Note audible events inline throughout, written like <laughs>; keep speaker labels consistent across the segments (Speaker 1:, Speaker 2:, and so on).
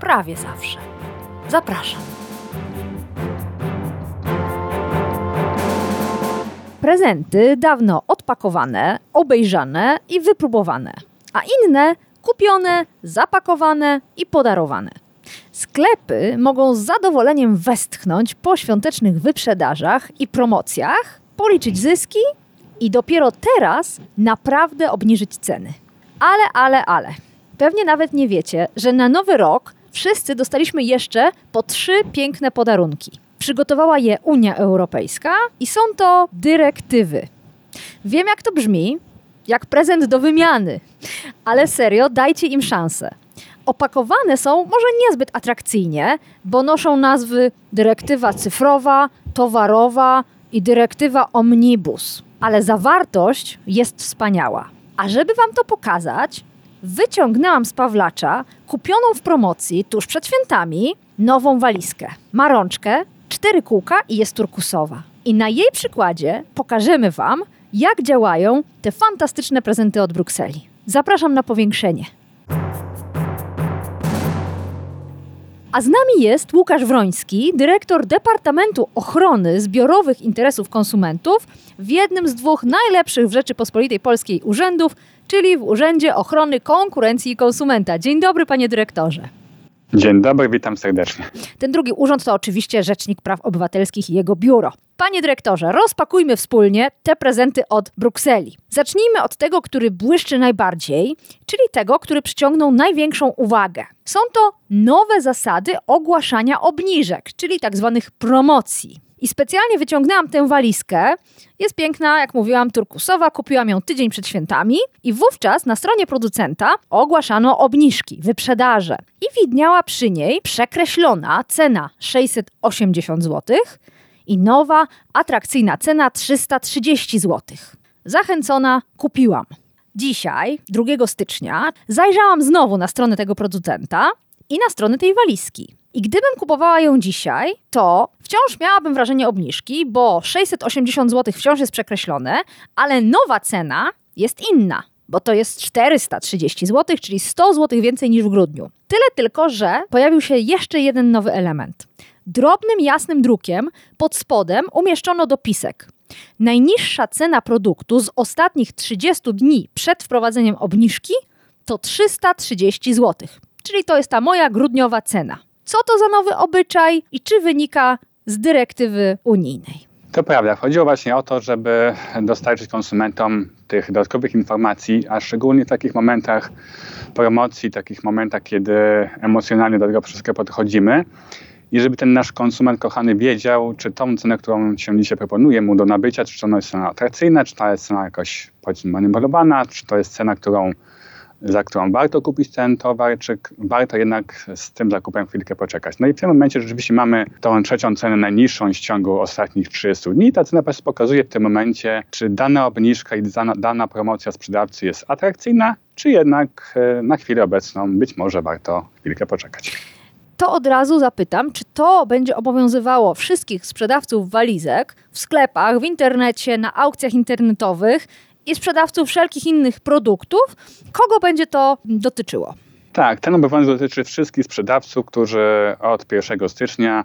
Speaker 1: prawie zawsze. Zapraszam. Prezenty dawno odpakowane, obejrzane i wypróbowane, a inne kupione, zapakowane i podarowane. Sklepy mogą z zadowoleniem westchnąć po świątecznych wyprzedażach i promocjach, policzyć zyski i dopiero teraz naprawdę obniżyć ceny. Ale, ale, ale. Pewnie nawet nie wiecie, że na nowy rok wszyscy dostaliśmy jeszcze po trzy piękne podarunki. Przygotowała je Unia Europejska i są to dyrektywy. Wiem, jak to brzmi, jak prezent do wymiany, ale serio, dajcie im szansę. Opakowane są może niezbyt atrakcyjnie, bo noszą nazwy dyrektywa cyfrowa, towarowa i dyrektywa omnibus, ale zawartość jest wspaniała. A żeby Wam to pokazać, wyciągnęłam z Pawlacza kupioną w promocji tuż przed świętami nową walizkę. Ma rączkę, cztery kółka i jest turkusowa. I na jej przykładzie pokażemy Wam, jak działają te fantastyczne prezenty od Brukseli. Zapraszam na powiększenie. A z nami jest Łukasz Wroński, dyrektor Departamentu Ochrony Zbiorowych Interesów Konsumentów w jednym z dwóch najlepszych w Rzeczypospolitej Polskiej urzędów, czyli w Urzędzie Ochrony Konkurencji i Konsumenta. Dzień dobry, panie dyrektorze.
Speaker 2: Dzień dobry, witam serdecznie.
Speaker 1: Ten drugi urząd to oczywiście Rzecznik Praw Obywatelskich i jego biuro. Panie dyrektorze, rozpakujmy wspólnie te prezenty od Brukseli. Zacznijmy od tego, który błyszczy najbardziej, czyli tego, który przyciągnął największą uwagę. Są to nowe zasady ogłaszania obniżek, czyli tak zwanych promocji. I specjalnie wyciągnęłam tę walizkę. Jest piękna, jak mówiłam, turkusowa. Kupiłam ją tydzień przed świętami i wówczas na stronie producenta ogłaszano obniżki, wyprzedaże. I widniała przy niej przekreślona cena 680 zł i nowa, atrakcyjna cena 330 zł. Zachęcona kupiłam. Dzisiaj, 2 stycznia, zajrzałam znowu na stronę tego producenta i na stronę tej walizki. I gdybym kupowała ją dzisiaj, to wciąż miałabym wrażenie obniżki, bo 680 zł wciąż jest przekreślone, ale nowa cena jest inna, bo to jest 430 zł, czyli 100 zł więcej niż w grudniu. Tyle tylko, że pojawił się jeszcze jeden nowy element. Drobnym, jasnym drukiem pod spodem umieszczono dopisek. Najniższa cena produktu z ostatnich 30 dni przed wprowadzeniem obniżki to 330 zł. Czyli to jest ta moja grudniowa cena. Co to za nowy obyczaj i czy wynika z dyrektywy unijnej?
Speaker 2: To prawda. Chodziło właśnie o to, żeby dostarczyć konsumentom tych dodatkowych informacji, a szczególnie w takich momentach promocji, takich momentach, kiedy emocjonalnie do tego wszystkiego podchodzimy. I żeby ten nasz konsument kochany wiedział, czy tą cenę, którą się dzisiaj proponuje mu do nabycia, czy ona jest cena atrakcyjna, czy to jest cena jakoś powiedzmy manipulowana, czy to jest cena, którą za którą warto kupić ten towar, czy warto jednak z tym zakupem chwilkę poczekać. No i w tym momencie rzeczywiście mamy tą trzecią cenę najniższą z ciągu ostatnich 30 dni. Ta cena pokazuje w tym momencie, czy dana obniżka i dana, dana promocja sprzedawcy jest atrakcyjna, czy jednak e, na chwilę obecną być może warto chwilkę poczekać
Speaker 1: to od razu zapytam, czy to będzie obowiązywało wszystkich sprzedawców walizek w sklepach, w internecie, na aukcjach internetowych, i sprzedawców wszelkich innych produktów. Kogo będzie to dotyczyło?
Speaker 2: Tak, ten obowiązek dotyczy wszystkich sprzedawców, którzy od 1 stycznia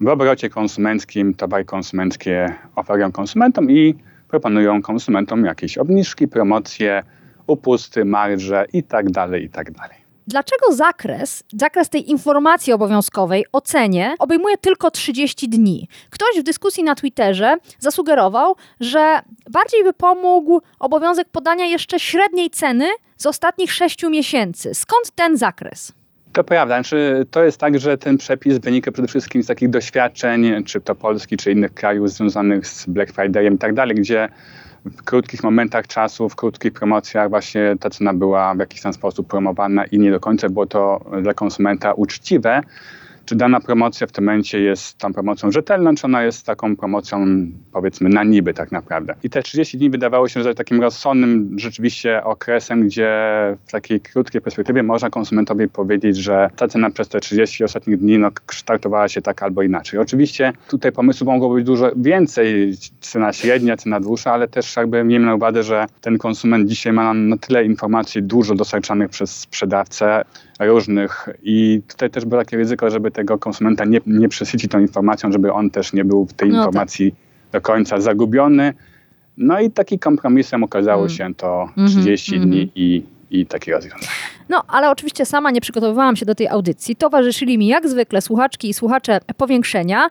Speaker 2: w obrocie konsumenckim towary konsumenckie oferują konsumentom i proponują konsumentom jakieś obniżki, promocje, upusty, marże itd., tak itd.
Speaker 1: Dlaczego zakres, zakres tej informacji obowiązkowej o cenie obejmuje tylko 30 dni? Ktoś w dyskusji na Twitterze zasugerował, że bardziej by pomógł obowiązek podania jeszcze średniej ceny z ostatnich 6 miesięcy. Skąd ten zakres?
Speaker 2: To prawda. Znaczy, to jest tak, że ten przepis wynika przede wszystkim z takich doświadczeń, czy to Polski, czy innych krajów związanych z Black Fridayem i tak dalej, gdzie w krótkich momentach czasu, w krótkich promocjach właśnie ta cena była w jakiś tam sposób promowana i nie do końca było to dla konsumenta uczciwe czy dana promocja w tym momencie jest tą promocją rzetelną, czy ona jest taką promocją powiedzmy na niby tak naprawdę. I te 30 dni wydawało się, że takim rozsądnym rzeczywiście okresem, gdzie w takiej krótkiej perspektywie można konsumentowi powiedzieć, że ta cena przez te 30 ostatnich dni no, kształtowała się tak albo inaczej. Oczywiście tutaj pomysłów mogło być dużo więcej, cena średnia, cena dłuższa, ale też jakby miejmy na uwadze, że ten konsument dzisiaj ma na tyle informacji dużo dostarczanych przez sprzedawcę, różnych i tutaj też było takie ryzyko, żeby tego konsumenta nie, nie przesycić tą informacją, żeby on też nie był w tej no tak. informacji tak. do końca zagubiony. No i takim kompromisem okazało mm. się to 30 mm -hmm. dni i, i takie rozwiązanie.
Speaker 1: No, ale oczywiście sama nie przygotowywałam się do tej audycji. Towarzyszyli mi jak zwykle słuchaczki i słuchacze powiększenia.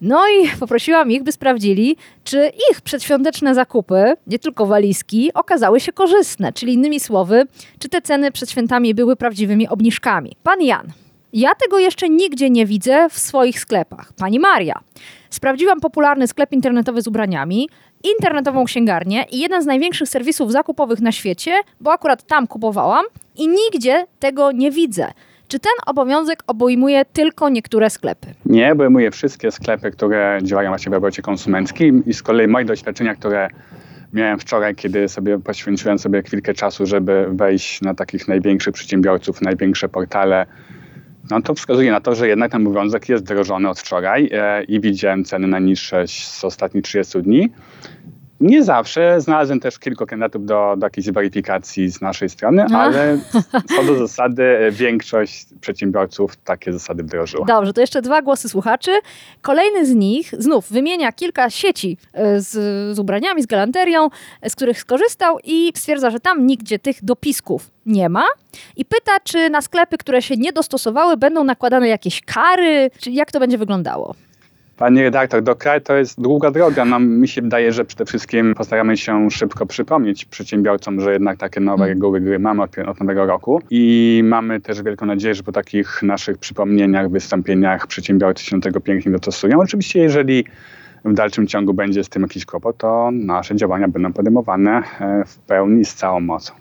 Speaker 1: No i <laughs> poprosiłam ich, by sprawdzili, czy ich przedświąteczne zakupy, nie tylko walizki, okazały się korzystne. Czyli innymi słowy, czy te ceny przed świętami były prawdziwymi obniżkami. Pan Jan. Ja tego jeszcze nigdzie nie widzę w swoich sklepach. Pani Maria. Sprawdziłam popularny sklep internetowy z ubraniami, internetową księgarnię i jeden z największych serwisów zakupowych na świecie, bo akurat tam kupowałam i nigdzie tego nie widzę. Czy ten obowiązek obejmuje tylko niektóre sklepy?
Speaker 2: Nie, obejmuje wszystkie sklepy, które działają właśnie w obrocie konsumenckim i z kolei moje doświadczenia, które miałem wczoraj, kiedy sobie poświęciłem sobie chwilkę czasu, żeby wejść na takich największych przedsiębiorców, największe portale, no to wskazuje na to, że jednak ten obowiązek jest wdrożony od wczoraj e, i widziałem ceny najniższe z ostatnich 30 dni. Nie zawsze. Znalazłem też kilku kandydatów do, do jakiejś weryfikacji z naszej strony, no. ale <laughs> co do zasady e, większość przedsiębiorców takie zasady wdrożyła.
Speaker 1: Dobrze, to jeszcze dwa głosy słuchaczy. Kolejny z nich znów wymienia kilka sieci e, z, z ubraniami, z galanterią, e, z których skorzystał i stwierdza, że tam nigdzie tych dopisków nie ma i pyta, czy na sklepy, które się nie dostosowały, będą nakładane jakieś kary, czy jak to będzie wyglądało.
Speaker 2: Pani redaktor, do kraju to jest długa droga. No, mi się wydaje, że przede wszystkim postaramy się szybko przypomnieć przedsiębiorcom, że jednak takie nowe mm. reguły gry mamy od, od nowego roku i mamy też wielką nadzieję, że po takich naszych przypomnieniach, wystąpieniach przedsiębiorcy się do tego pięknie dostosują. Oczywiście, jeżeli w dalszym ciągu będzie z tym jakiś kłopot, to nasze działania będą podejmowane e, w pełni z całą mocą.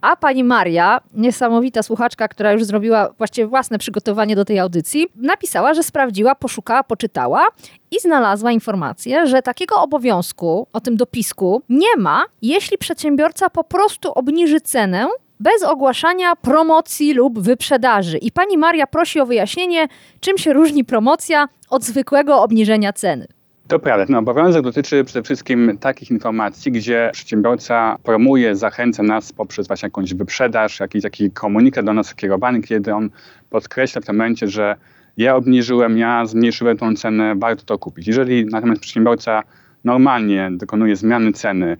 Speaker 1: A pani Maria, niesamowita słuchaczka, która już zrobiła właściwie własne przygotowanie do tej audycji, napisała, że sprawdziła, poszukała, poczytała i znalazła informację, że takiego obowiązku o tym dopisku nie ma, jeśli przedsiębiorca po prostu obniży cenę bez ogłaszania promocji lub wyprzedaży. I pani Maria prosi o wyjaśnienie, czym się różni promocja od zwykłego obniżenia ceny.
Speaker 2: To prawda. No, obowiązek dotyczy przede wszystkim takich informacji, gdzie przedsiębiorca promuje, zachęca nas poprzez właśnie jakąś wyprzedaż, jakiś taki komunikat do nas kierowany, kiedy on podkreśla w tym momencie, że ja obniżyłem, ja zmniejszyłem tą cenę, warto to kupić. Jeżeli natomiast przedsiębiorca normalnie dokonuje zmiany ceny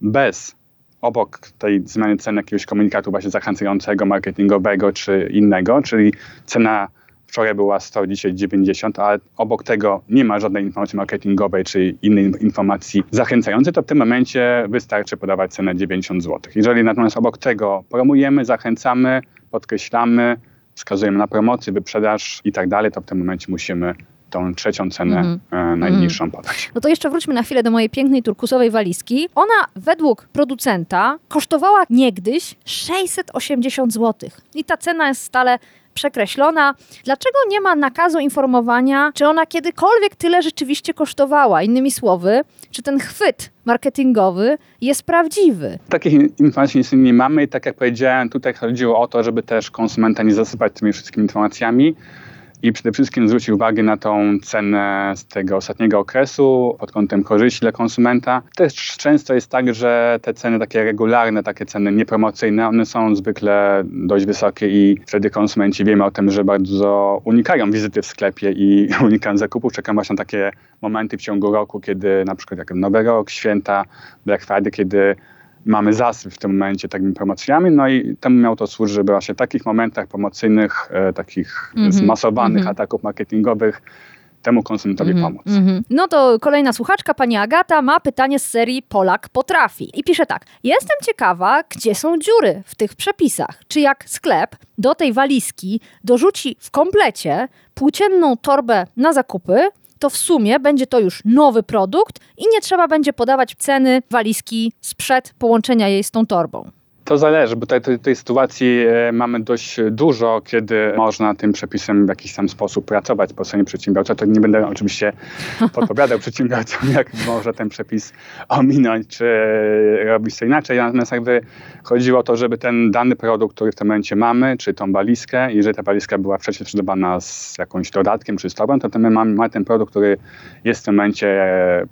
Speaker 2: bez obok tej zmiany ceny jakiegoś komunikatu właśnie zachęcającego, marketingowego czy innego, czyli cena Wczoraj była 100, dzisiaj 90, a obok tego nie ma żadnej informacji marketingowej czy innej informacji zachęcającej, to w tym momencie wystarczy podawać cenę 90 zł. Jeżeli natomiast obok tego promujemy, zachęcamy, podkreślamy, wskazujemy na promocję, wyprzedaż i tak dalej, to w tym momencie musimy tą trzecią cenę mm -hmm. najniższą mhm. podać.
Speaker 1: No to jeszcze wróćmy na chwilę do mojej pięknej turkusowej walizki. Ona według producenta kosztowała niegdyś 680 zł. I ta cena jest stale przekreślona. Dlaczego nie ma nakazu informowania, czy ona kiedykolwiek tyle rzeczywiście kosztowała? Innymi słowy, czy ten chwyt marketingowy jest prawdziwy?
Speaker 2: Takich informacji nie mamy tak jak powiedziałem, tutaj chodziło o to, żeby też konsumenta nie zasypać tymi wszystkimi informacjami i przede wszystkim zwrócić uwagę na tą cenę z tego ostatniego okresu pod kątem korzyści dla konsumenta. Też często jest tak, że te ceny takie regularne, takie ceny niepromocyjne, one są zwykle dość wysokie i wtedy konsumenci wiemy o tym, że bardzo unikają wizyty w sklepie i <laughs> unikają zakupów. Czekam właśnie na takie momenty w ciągu roku, kiedy na przykład jak Nowy Rok, święta, Black Friday, kiedy mamy zasyp w tym momencie takimi promocjami, no i temu miało to służyć, żeby właśnie w takich momentach promocyjnych, e, takich mm -hmm, zmasowanych mm -hmm. ataków marketingowych temu konsumentowi mm -hmm, pomóc. -hmm.
Speaker 1: No to kolejna słuchaczka, pani Agata, ma pytanie z serii Polak potrafi. I pisze tak. Jestem ciekawa, gdzie są dziury w tych przepisach. Czy jak sklep do tej walizki dorzuci w komplecie płócienną torbę na zakupy, to w sumie będzie to już nowy produkt i nie trzeba będzie podawać ceny walizki sprzed połączenia jej z tą torbą.
Speaker 2: To zależy, bo tej, tej sytuacji e, mamy dość dużo, kiedy można tym przepisem w jakiś tam sposób pracować po stronie przedsiębiorca. To nie będę oczywiście podpowiadał <laughs> przedsiębiorcom, jak może ten przepis ominąć, czy robić to inaczej. Natomiast jakby chodziło o to, żeby ten dany produkt, który w tym momencie mamy, czy tą walizkę, jeżeli ta walizka była wcześniej sprzedawana z jakimś dodatkiem, czy z torbą, to my mamy, mamy ten produkt, który jest w tym momencie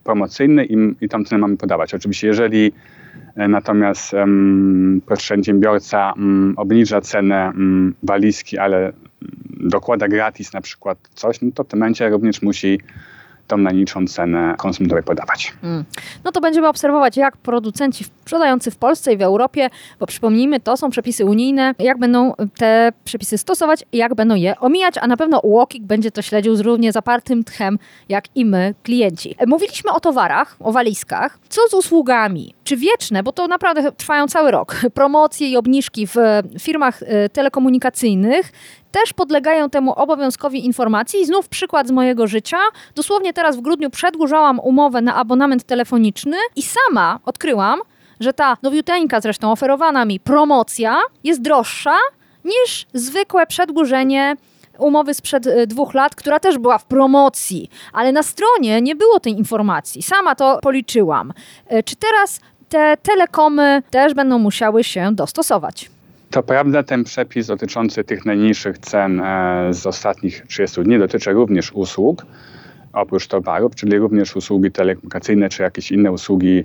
Speaker 2: promocyjny i, i tą cenę mamy podawać. Oczywiście jeżeli E, natomiast um, przedsiębiorca um, obniża cenę um, walizki, ale dokłada gratis na przykład coś, no to w tym momencie również musi tą najniższą cenę konsumentowi podawać. Mm.
Speaker 1: No to będziemy obserwować, jak producenci sprzedający w Polsce i w Europie, bo przypomnijmy, to są przepisy unijne, jak będą te przepisy stosować i jak będą je omijać, a na pewno UOKiK będzie to śledził z równie zapartym tchem, jak i my, klienci. Mówiliśmy o towarach, o walizkach. Co z usługami? Czy wieczne, bo to naprawdę trwają cały rok, promocje i obniżki w firmach e, telekomunikacyjnych też podlegają temu obowiązkowi informacji. Znów przykład z mojego życia. Dosłownie teraz w grudniu przedłużałam umowę na abonament telefoniczny i sama odkryłam, że ta nowiuteńka zresztą oferowana mi promocja jest droższa niż zwykłe przedłużenie umowy sprzed e, dwóch lat, która też była w promocji, ale na stronie nie było tej informacji. Sama to policzyłam. E, czy teraz te telekomy też będą musiały się dostosować?
Speaker 2: To prawda, ten przepis dotyczący tych najniższych cen e, z ostatnich 30 dni dotyczy również usług, oprócz towarów, czyli również usługi telekomunikacyjne czy jakieś inne usługi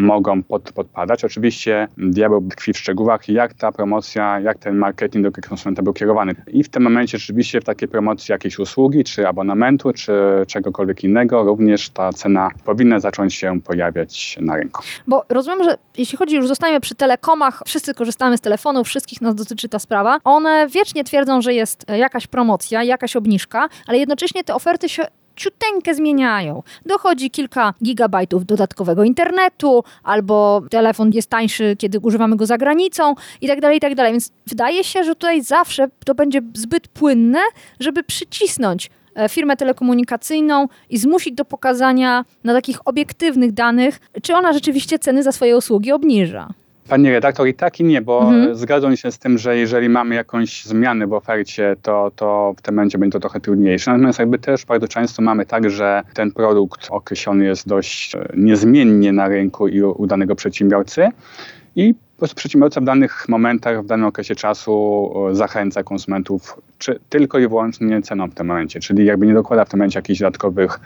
Speaker 2: mogą pod, podpadać. Oczywiście diabeł tkwi w szczegółach, jak ta promocja, jak ten marketing do konsumenta był kierowany. I w tym momencie rzeczywiście w takiej promocji jakiejś usługi, czy abonamentu, czy czegokolwiek innego, również ta cena powinna zacząć się pojawiać na rynku.
Speaker 1: Bo rozumiem, że jeśli chodzi, już zostajemy przy telekomach, wszyscy korzystamy z telefonów, wszystkich nas dotyczy ta sprawa. One wiecznie twierdzą, że jest jakaś promocja, jakaś obniżka, ale jednocześnie te oferty się ciuteńkę zmieniają. Dochodzi kilka gigabajtów dodatkowego internetu, albo telefon jest tańszy, kiedy używamy go za granicą i tak dalej, i tak dalej. Więc wydaje się, że tutaj zawsze to będzie zbyt płynne, żeby przycisnąć e, firmę telekomunikacyjną i zmusić do pokazania na takich obiektywnych danych, czy ona rzeczywiście ceny za swoje usługi obniża.
Speaker 2: Pani redaktor, i tak i nie, bo mhm. zgadzam się z tym, że jeżeli mamy jakąś zmianę w ofercie, to, to w tym momencie będzie to trochę trudniejsze. Natomiast jakby też bardzo często mamy tak, że ten produkt określony jest dość e, niezmiennie na rynku i u danego przedsiębiorcy i po prostu przedsiębiorca w danych momentach, w danym okresie czasu e, zachęca konsumentów czy tylko i wyłącznie ceną w tym momencie, czyli jakby nie dokłada w tym momencie jakichś dodatkowych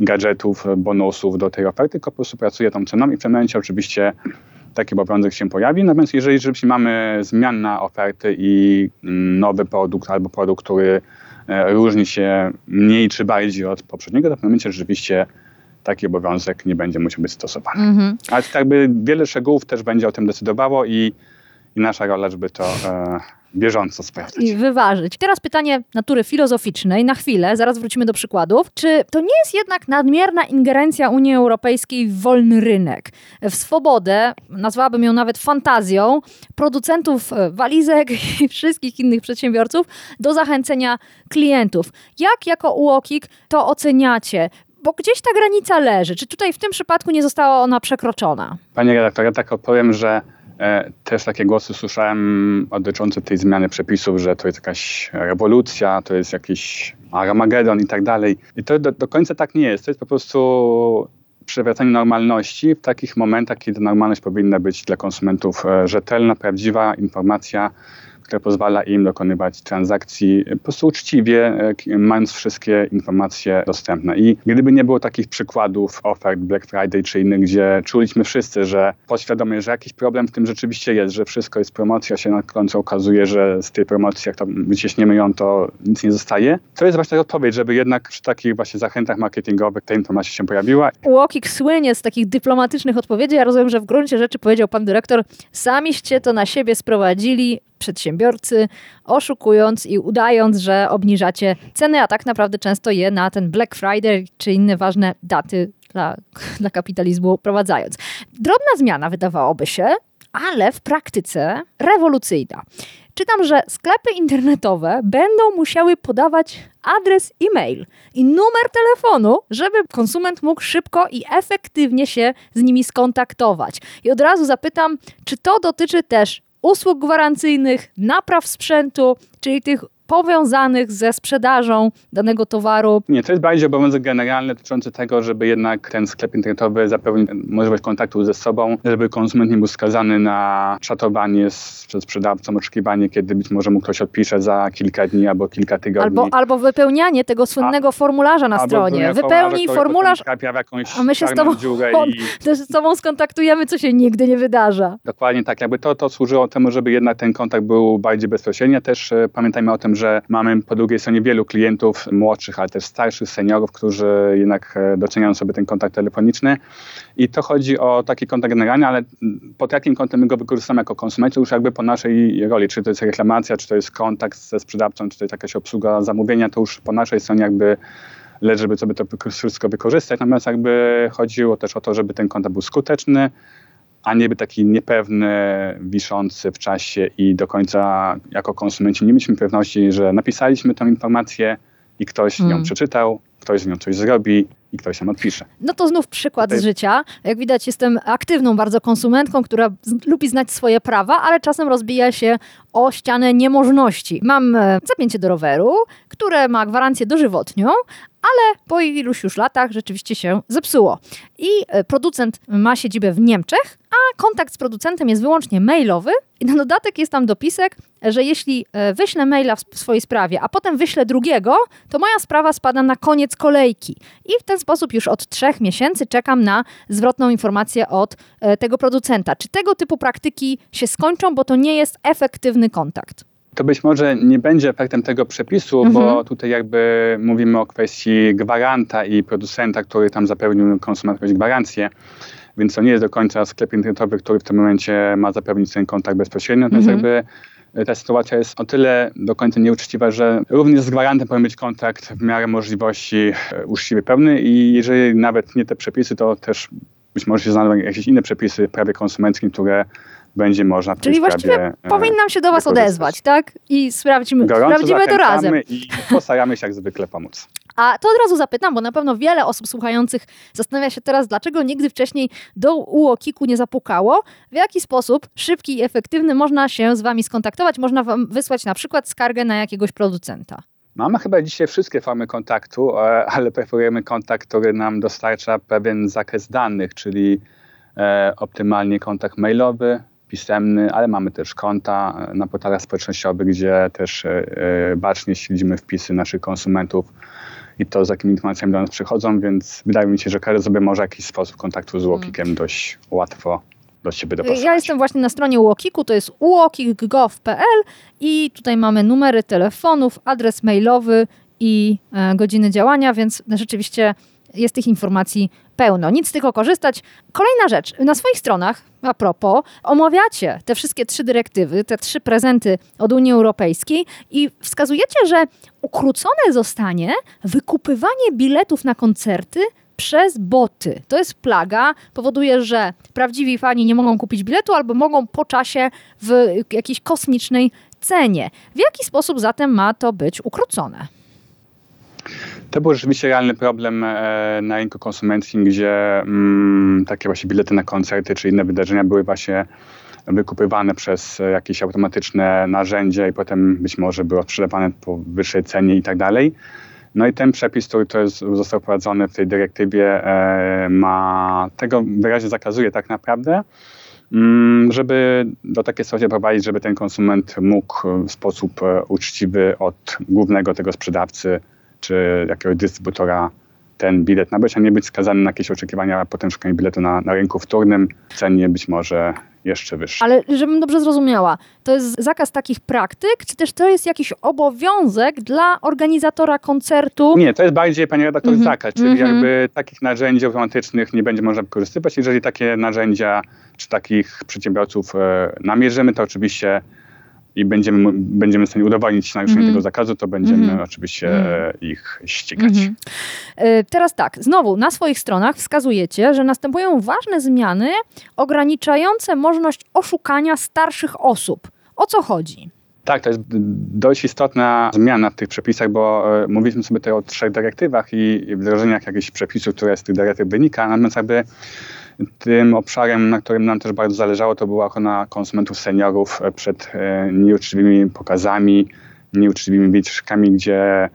Speaker 2: gadżetów, bonusów do tej oferty, tylko po prostu pracuje tą ceną i w tym momencie oczywiście taki obowiązek się pojawi. Natomiast jeżeli rzeczywiście mamy zmianę oferty i nowy produkt albo produkt, który e, różni się mniej czy bardziej od poprzedniego, to w momencie rzeczywiście taki obowiązek nie będzie musiał być stosowany. Mm -hmm. Ale tak by wiele szczegółów też będzie o tym decydowało i, i nasza rola, żeby to e, bieżąco sprawdzać.
Speaker 1: I wyważyć. Teraz pytanie natury filozoficznej, na chwilę, zaraz wrócimy do przykładów. Czy to nie jest jednak nadmierna ingerencja Unii Europejskiej w wolny rynek, w swobodę, nazwałabym ją nawet fantazją, producentów e, walizek <laughs> i wszystkich innych przedsiębiorców do zachęcenia klientów? Jak jako UOKiK to oceniacie? bo gdzieś ta granica leży. Czy tutaj w tym przypadku nie została ona przekroczona?
Speaker 2: Panie redaktor, ja tak odpowiem, że też takie głosy słyszałem dotyczące tej zmiany przepisów, że to jest jakaś rewolucja, to jest jakiś Armagedon i tak dalej. I to do, do końca tak nie jest. To jest po prostu przywracanie normalności w takich momentach, kiedy normalność powinna być dla konsumentów e, rzetelna, prawdziwa informacja które pozwala im dokonywać transakcji po prostu uczciwie, e, mając wszystkie informacje dostępne. I gdyby nie było takich przykładów ofert Black Friday czy innych, gdzie czuliśmy wszyscy, że podświadomie, że jakiś problem w tym rzeczywiście jest, że wszystko jest promocja, się na końcu okazuje, że z tej promocji, jak to wycieśniemy ją, to nic nie zostaje. To jest właśnie odpowiedź, żeby jednak przy takich właśnie zachętach marketingowych ta informacja się pojawiła.
Speaker 1: Łokik słynie z takich dyplomatycznych odpowiedzi. Ja rozumiem, że w gruncie rzeczy powiedział pan dyrektor, samiście to na siebie sprowadzili, przedsiębiorcy, oszukując i udając, że obniżacie ceny, a tak naprawdę często je na ten Black Friday czy inne ważne daty dla, dla kapitalizmu prowadzając. Drobna zmiana wydawałoby się, ale w praktyce rewolucyjna. czytam, że sklepy internetowe będą musiały podawać adres e-mail i numer telefonu, żeby konsument mógł szybko i efektywnie się z nimi skontaktować. I od razu zapytam, czy to dotyczy też usług gwarancyjnych, napraw sprzętu, czyli tych powiązanych ze sprzedażą danego towaru.
Speaker 2: Nie, to jest bardziej obowiązek generalny dotyczący tego, żeby jednak ten sklep internetowy zapewnił możliwość kontaktu ze sobą, żeby konsument nie był skazany na czatowanie z, przez sprzedawcą, oczekiwanie, kiedy być może mu ktoś odpisze za kilka dni albo kilka tygodni.
Speaker 1: Albo, albo wypełnianie tego słynnego a, formularza na stronie. Wypełnij formularz,
Speaker 2: a my się z tobą, on,
Speaker 1: i... <laughs> z tobą skontaktujemy, co się nigdy nie wydarza.
Speaker 2: Dokładnie tak, jakby to, to służyło temu, żeby jednak ten kontakt był bardziej bezpośredni. Też e, pamiętajmy o tym, że że mamy po drugiej stronie wielu klientów młodszych, ale też starszych, seniorów, którzy jednak e, doceniają sobie ten kontakt telefoniczny. I to chodzi o taki kontakt generalny, ale pod jakim kątem my go wykorzystamy jako konsumenci, już jakby po naszej roli, czy to jest reklamacja, czy to jest kontakt ze sprzedawcą, czy to jest jakaś obsługa zamówienia, to już po naszej stronie jakby lecz żeby sobie to wszystko wykorzystać. Natomiast jakby chodziło też o to, żeby ten kontakt był skuteczny, a nie by taki niepewny, wiszący w czasie i do końca jako konsumenci nie mieliśmy pewności, że napisaliśmy tę informację i ktoś hmm. ją przeczytał, ktoś z nią coś zrobi i ktoś nam odpisze.
Speaker 1: No to znów przykład Tutaj... z życia. Jak widać, jestem aktywną bardzo konsumentką, która lubi znać swoje prawa, ale czasem rozbija się o ścianę niemożności. Mam e, zapięcie do roweru, które ma gwarancję dożywotnią, ale po iluś już latach rzeczywiście się zepsuło. I e, producent ma siedzibę w Niemczech, a kontakt z producentem jest wyłącznie mailowy. I na dodatek jest tam dopisek, że jeśli e, wyślę maila w swojej sprawie, a potem wyślę drugiego, to moja sprawa spada na koniec kolejki. I w ten sposób już od trzech miesięcy czekam na zwrotną informację od e, tego producenta. Czy tego typu praktyki się skończą, bo to nie jest efektywny kontakt?
Speaker 2: To być może nie będzie efektem tego przepisu, mhm. bo tutaj jakby mówimy o kwestii gwaranta i producenta, który tam zapewnił konsumentowi gwarancję. Więc to nie jest do końca sklep internetowy, który w tym momencie ma zapewnić ten kontakt bezpośrednio. Natomiast mhm. jakby e, ta sytuacja jest o tyle do końca nieuczciwa, że również z gwarantem powinien być kontakt w miarę możliwości e, uczciwy, pełny i jeżeli nawet nie te przepisy, to też być może się znajdą jakieś inne przepisy w prawie konsumenckim, które będzie można w
Speaker 1: Czyli właściwie e, powinnam się do Was odezwać, tak? I sprawdzimy,
Speaker 2: sprawdzimy
Speaker 1: to razem.
Speaker 2: I postaramy się jak zwykle pomóc.
Speaker 1: A to od razu zapytam, bo na pewno wiele osób słuchających zastanawia się teraz, dlaczego nigdy wcześniej do UOKiK-u nie zapukało. W jaki sposób szybki i efektywny można się z Wami skontaktować? Można Wam wysłać na przykład skargę na jakiegoś producenta.
Speaker 2: Mamy chyba dzisiaj wszystkie formy kontaktu, e, ale preferujemy kontakt, który nam dostarcza pewien zakres danych, czyli e, optymalnie kontakt mailowy, pisemny, ale mamy też konta na portalach społecznościowych, gdzie też e, bacznie śledzimy wpisy naszych konsumentów i to, z jakimi informacjami do nas przychodzą, więc wydaje mi się, że każdy sobie może jakiś sposób kontaktu z Łokikiem hmm. dość łatwo do siebie dopasować.
Speaker 1: Ja jestem właśnie na stronie Łokiku, to jest uokik.gov.pl i tutaj mamy numery telefonów, adres mailowy i e, godziny działania, więc rzeczywiście jest tych informacji pełno. Nic tego korzystać. Kolejna rzecz. Na swoich stronach, a propos, omawiacie te wszystkie trzy dyrektywy, te trzy prezenty od Unii Europejskiej i wskazujecie, że ukrócone zostanie wykupywanie biletów na koncerty przez boty. To jest plaga, powoduje, że prawdziwi fani nie mogą kupić biletu albo mogą po czasie w jakiejś kosmicznej cenie. W jaki sposób zatem ma to być ukrócone?
Speaker 2: To był rzeczywiście realny problem e, na rynku konsumenckim, gdzie mm, takie właśnie bilety na koncerty czy inne wydarzenia były właśnie wykupywane przez jakieś automatyczne narzędzie i potem być może były sprzedawane po wyższej cenie i tak dalej. No i ten przepis, który to jest, został wprowadzony w tej dyrektywie, e, ma tego wyraźnie zakazuje tak naprawdę, mm, żeby do takiej sytuacji prowadzić, żeby ten konsument mógł w sposób e, uczciwy od głównego tego sprzedawcy czy jakiegoś dystrybutora ten bilet nabyć, a nie być skazany na jakieś oczekiwania, potem szukanie biletu na, na rynku wtórnym, cenie być może jeszcze wyższe.
Speaker 1: Ale żebym dobrze zrozumiała, to jest zakaz takich praktyk, czy też to jest jakiś obowiązek dla organizatora koncertu?
Speaker 2: Nie, to jest bardziej, panie redaktor, mm -hmm. zakaz, czyli mm -hmm. jakby takich narzędzi automatycznych nie będzie można wykorzystywać. Jeżeli takie narzędzia czy takich przedsiębiorców e, namierzymy, to oczywiście i będziemy, będziemy w stanie udowodnić naruszenie mm. tego zakazu, to będziemy mm. oczywiście mm. ich ścigać. -hmm.
Speaker 1: Teraz tak, znowu na swoich stronach wskazujecie, że następują ważne zmiany ograniczające możliwość oszukania starszych osób. O co chodzi?
Speaker 2: Tak, to jest dość istotna zmiana w tych przepisach, bo e, mówiliśmy sobie tutaj o trzech dyrektywach i wdrożeniach jakichś przepisów, które z tych dyrektyw wynika, natomiast jakby tym obszarem, na którym nam też bardzo zależało, to była ochrona konsumentów seniorów przed e, nieuczciwymi pokazami, nieuczciwymi wycieczkami, gdzie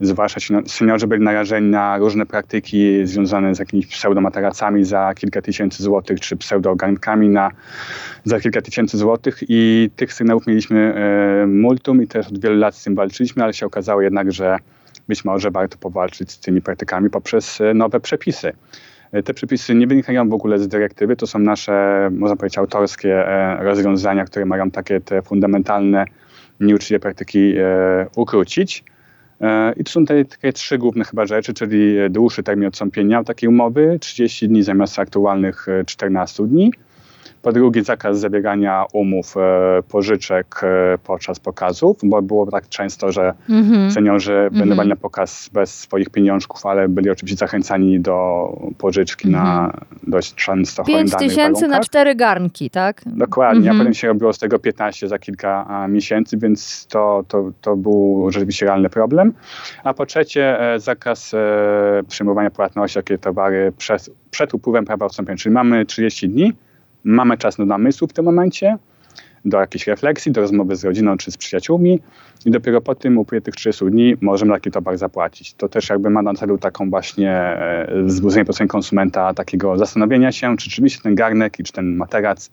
Speaker 2: zwłaszcza seniorzy byli narażeni na różne praktyki związane z jakimiś pseudomateracami za kilka tysięcy złotych, czy pseudogarnkami na, za kilka tysięcy złotych i tych sygnałów mieliśmy e, multum i też od wielu lat z tym walczyliśmy, ale się okazało jednak, że być może warto powalczyć z tymi praktykami poprzez e, nowe przepisy. E, te przepisy nie wynikają w ogóle z dyrektywy, to są nasze, można powiedzieć, autorskie rozwiązania, które mają takie te fundamentalne, nieuczciwe praktyki ukrócić. E, I to są te, takie trzy główne chyba rzeczy, czyli dłuższy termin odstąpienia od takiej umowy, 30 dni zamiast aktualnych 14 e, dni po drugie, zakaz zawierania umów, e, pożyczek e, podczas pokazów, bo było tak często, że mm-hmm. seniorzy mm-hmm. będą na pokaz bez swoich pieniążków, ale byli oczywiście zachęcani do pożyczki mm-hmm. na mhm. dość często
Speaker 1: 5 tysięcy na cztery garnki, tak?
Speaker 2: Dokładnie, a mhm. potem się robiło z tego 15 za kilka miesięcy, więc to, to, to był rzeczywiście realny problem. A po trzecie, e, zakaz przyjmowania płatności, jakie towary przed, przed upływem prawa odstąpienia, czyli mamy 30 dni, mamy czas do namysłu w tym momencie, do jakiejś refleksji, do rozmowy z rodziną czy z przyjaciółmi i dopiero po tym upływie tych 30 dni możemy taki towar zapłacić. To też jakby ma na celu taką właśnie e, wzbudzenie po stronie konsumenta takiego zastanowienia się, czy rzeczywiście ten garnek i czy ten materac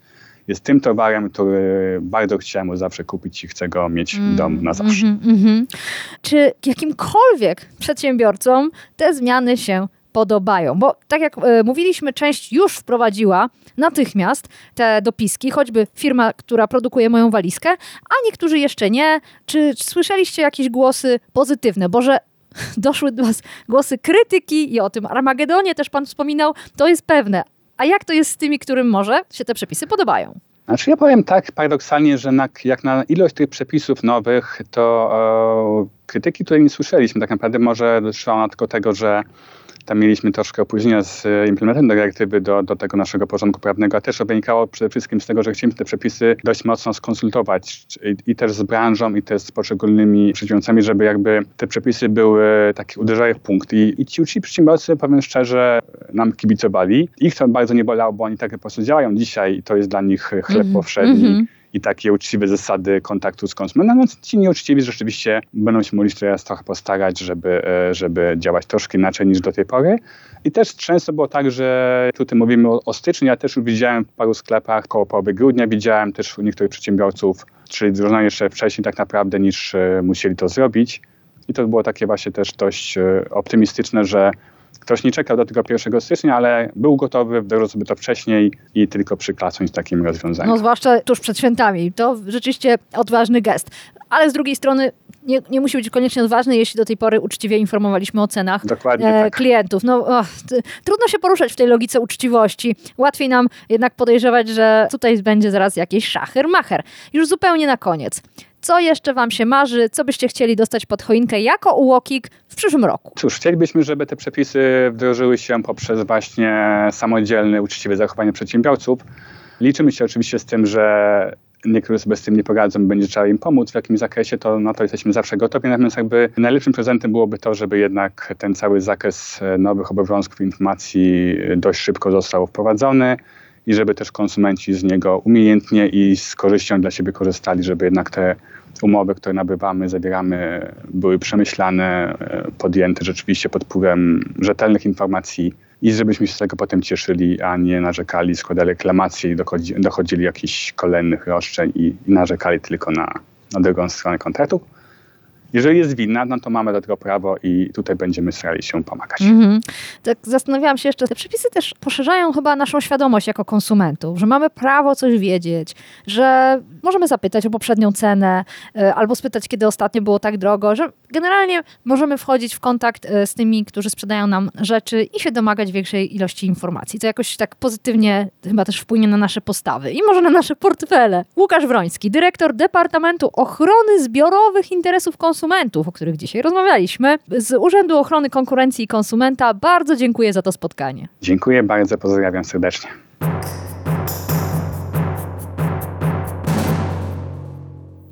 Speaker 2: jest tym towarem, który bardzo chciałem zawsze kupić i chcę go mieć w domu na zawsze. Mm, mm, mm.
Speaker 1: Czy jakimkolwiek przedsiębiorcom te zmiany się podobają. Bo tak jak e, mówiliśmy, część już wprowadziła natychmiast te dopiski, choćby firma, która produkuje moją walizkę, a niektórzy jeszcze nie. Czy słyszeliście jakieś głosy pozytywne? Bo że <laughs> doszły do Was głosy krytyki i o tym Armagedonie też Pan wspominał, to jest pewne. A jak to jest z tymi, którym może się te przepisy podobają?
Speaker 2: Znaczy ja powiem tak paradoksalnie, że na, jak na ilość tych przepisów nowych, to e, krytyki, której nie słyszeliśmy tak naprawdę może dotyczyła ona tylko tego, że tam mieliśmy troszkę opóźnienia z e, implementantem dyrektywy do, do tego naszego porządku prawnego, a też wynikało przede wszystkim z tego, że chcieliśmy te przepisy dość mocno skonsultować i, i też z branżą, i też z poszczególnymi przedsiębiorcami, żeby jakby te przepisy były takie, uderzały w punkt. I, i ci uczci przedsiębiorcy, powiem szczerze, nam kibicowali. Ich to bardzo nie bolało, bo oni tak po prostu działają dzisiaj i to jest dla nich chleb mm -hmm. powszedni. Mm -hmm i takie uczciwe zasady kontaktu z konsumentem. No, ci nieuczciwi rzeczywiście będą się mogli teraz trochę postarać, żeby, e, żeby działać troszkę inaczej niż do tej pory. I też często było tak, że tutaj mówimy o, o styczniu, ja też widziałem w paru sklepach koło połowy grudnia, widziałem też u niektórych przedsiębiorców, czyli wdrożono jeszcze wcześniej tak naprawdę niż e, musieli to zrobić. I to było takie właśnie też dość e, optymistyczne, że Ktoś nie czekał do tego 1 stycznia, ale był gotowy, wdrożył sobie to wcześniej i tylko przyklasnąć takim rozwiązaniem.
Speaker 1: No zwłaszcza tuż przed świętami. To rzeczywiście odważny gest. Ale z drugiej strony nie, nie musi być koniecznie odważny, jeśli do tej pory uczciwie informowaliśmy o cenach e, tak. klientów. No, och, trudno się poruszać w tej logice uczciwości. Łatwiej nam jednak podejrzewać, że tutaj będzie zaraz jakiś szacher-macher. Już zupełnie na koniec. Co jeszcze Wam się marzy? Co byście chcieli dostać pod choinkę jako ułokik w przyszłym roku?
Speaker 2: Cóż, chcielibyśmy, żeby te przepisy wdrożyły się poprzez właśnie samodzielne, uczciwe zachowanie przedsiębiorców. Liczymy się oczywiście z tym, że niektórzy sobie z tym nie poradzą, będzie trzeba im pomóc w jakimś zakresie, to na to jesteśmy zawsze gotowi. Natomiast jakby najlepszym prezentem byłoby to, żeby jednak ten cały zakres nowych obowiązków informacji dość szybko został wprowadzony i żeby też konsumenci z niego umiejętnie i z korzyścią dla siebie korzystali, żeby jednak te umowy, które nabywamy, zawieramy, były przemyślane, e, podjęte rzeczywiście pod wpływem rzetelnych informacji i żebyśmy się z tego potem cieszyli, a nie narzekali, składali reklamacje i dochodzili, jakichś kolejnych roszczeń i, i narzekali tylko na, na drugą stronę kontraktu. Jeżeli jest winna, no to mamy do tego prawo i tutaj będziemy starali się pomagać. Mhm.
Speaker 1: Tak zastanawiałam się jeszcze, te przepisy też poszerzają chyba naszą świadomość jako konsumentów, że mamy prawo coś wiedzieć, że możemy zapytać o poprzednią cenę e, albo spytać, kiedy ostatnio było tak drogo, że generalnie możemy wchodzić w kontakt e, z tymi, którzy sprzedają nam rzeczy i się domagać większej ilości informacji. To jakoś tak pozytywnie chyba też wpłynie na nasze postawy i może na nasze portfele. Łukasz Wroński, dyrektor Departamentu Ochrony Zbiorowych Interesów Konsumentów konsumentów, o których dzisiaj rozmawialiśmy, z Urzędu Ochrony Konkurencji i Konsumenta. Bardzo dziękuję za to spotkanie.
Speaker 2: Dziękuję bardzo, pozdrawiam serdecznie.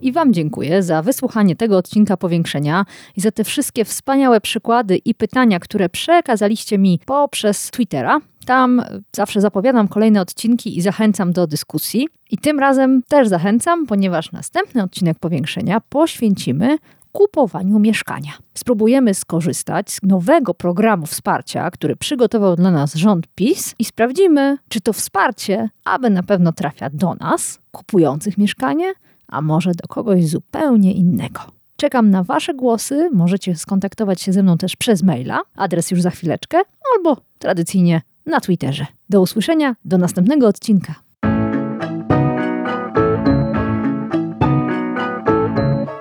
Speaker 1: i Wam dziękuję za wysłuchanie tego odcinka powiększenia i za te wszystkie wspaniałe przykłady i pytania, które przekazaliście mi poprzez Twittera. Tam zawsze zapowiadam kolejne odcinki i zachęcam do dyskusji. I tym razem też zachęcam, ponieważ następny odcinek powiększenia poświęcimy kupowaniu mieszkania. Spróbujemy skorzystać z nowego programu wsparcia, który przygotował dla nas rząd PiS i sprawdzimy, czy to wsparcie, aby na pewno trafia do nas, kupujących mieszkanie, a może do kogoś zupełnie innego. Czekam na Wasze głosy. Możecie skontaktować się ze mną też przez maila. Adres już za chwileczkę, albo tradycyjnie na Twitterze. Do usłyszenia, do następnego odcinka.